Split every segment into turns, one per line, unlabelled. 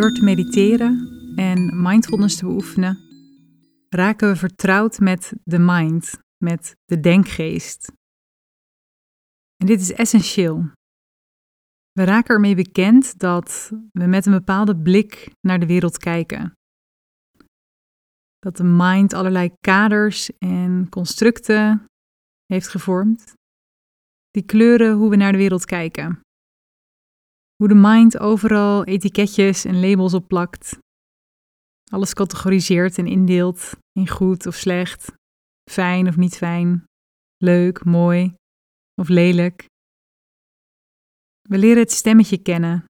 Door te mediteren en mindfulness te beoefenen, raken we vertrouwd met de mind, met de denkgeest. En dit is essentieel. We raken ermee bekend dat we met een bepaalde blik naar de wereld kijken. Dat de mind allerlei kaders en constructen heeft gevormd, die kleuren hoe we naar de wereld kijken. Hoe de mind overal etiketjes en labels op plakt. Alles categoriseert en indeelt in goed of slecht, fijn of niet fijn, leuk, mooi of lelijk. We leren het stemmetje kennen,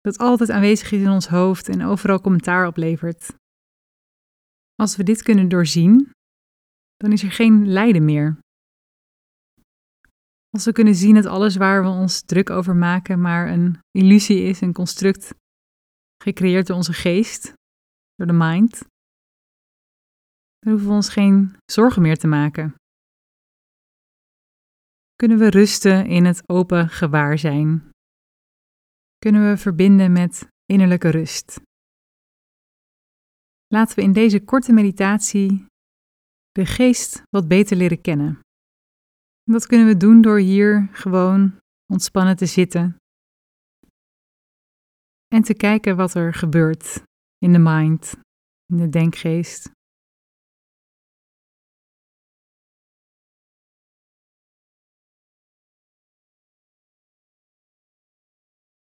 dat altijd aanwezig is in ons hoofd en overal commentaar oplevert. Als we dit kunnen doorzien, dan is er geen lijden meer. Als we kunnen zien dat alles waar we ons druk over maken maar een illusie is, een construct gecreëerd door onze geest, door de mind, dan hoeven we ons geen zorgen meer te maken. Kunnen we rusten in het open gewaarzijn? Kunnen we verbinden met innerlijke rust? Laten we in deze korte meditatie de geest wat beter leren kennen. Dat kunnen we doen door hier gewoon ontspannen te zitten en te kijken wat er gebeurt in de mind, in de denkgeest.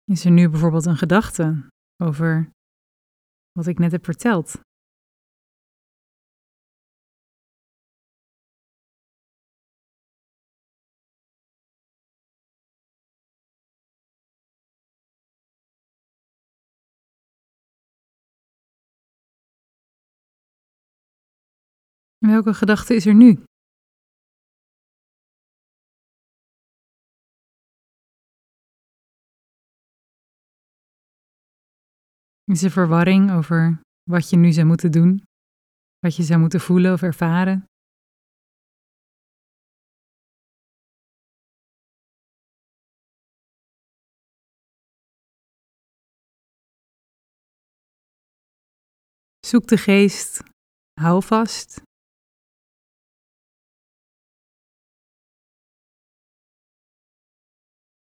Is er nu bijvoorbeeld een gedachte over wat ik net heb verteld? Welke gedachte is er nu? Is er verwarring over wat je nu zou moeten doen, wat je zou moeten voelen of ervaren? Zoek de geest, hou vast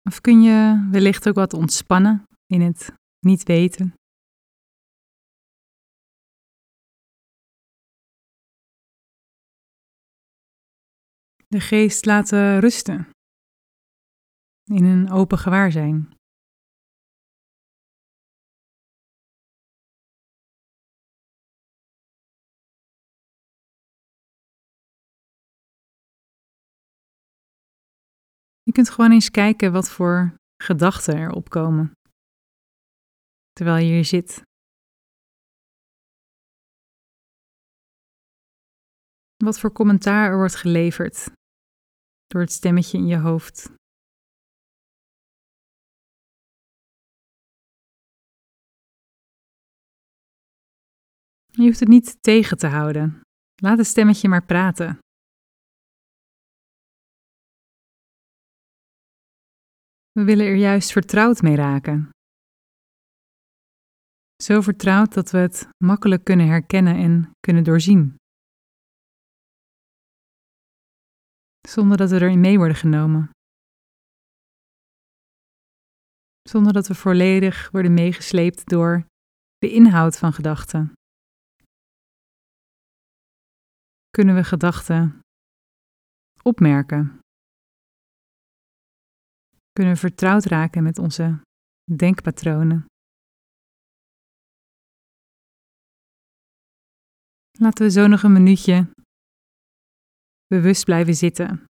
Of kun je wellicht ook wat ontspannen in het niet weten? De geest laten rusten in een open gewaarzijn. Je kunt gewoon eens kijken wat voor gedachten er opkomen terwijl je hier zit. Wat voor commentaar er wordt geleverd door het stemmetje in je hoofd. Je hoeft het niet tegen te houden. Laat het stemmetje maar praten. We willen er juist vertrouwd mee raken. Zo vertrouwd dat we het makkelijk kunnen herkennen en kunnen doorzien. Zonder dat we erin mee worden genomen. Zonder dat we volledig worden meegesleept door de inhoud van gedachten. Kunnen we gedachten opmerken? Kunnen vertrouwd raken met onze denkpatronen. Laten we zo nog een minuutje bewust blijven zitten.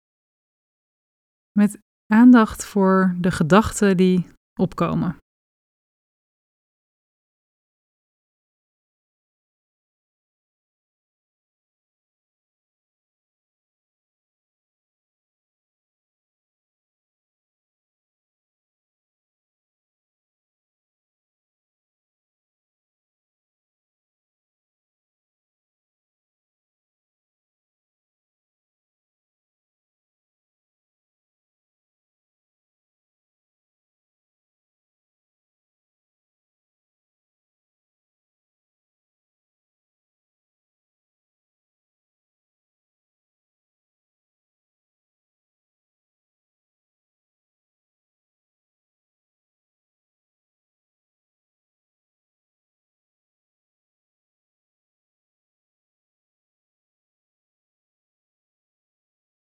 Met aandacht voor de gedachten die opkomen.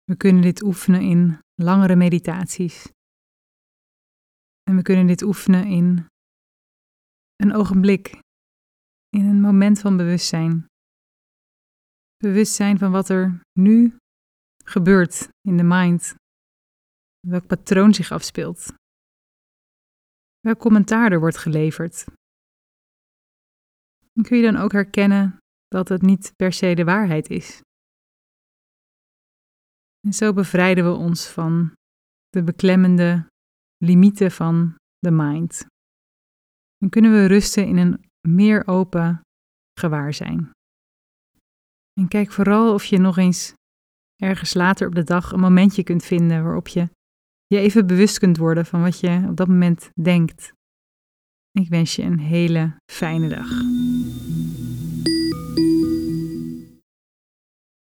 We kunnen dit oefenen in langere meditaties. En we kunnen dit oefenen in een ogenblik, in een moment van bewustzijn. Bewustzijn van wat er nu gebeurt in de mind, welk patroon zich afspeelt, welk commentaar er wordt geleverd. En kun je dan ook herkennen dat het niet per se de waarheid is. En zo bevrijden we ons van de beklemmende limieten van de mind. Dan kunnen we rusten in een meer open gewaarzijn. En kijk vooral of je nog eens ergens later op de dag een momentje kunt vinden waarop je je even bewust kunt worden van wat je op dat moment denkt. Ik wens je een hele fijne dag.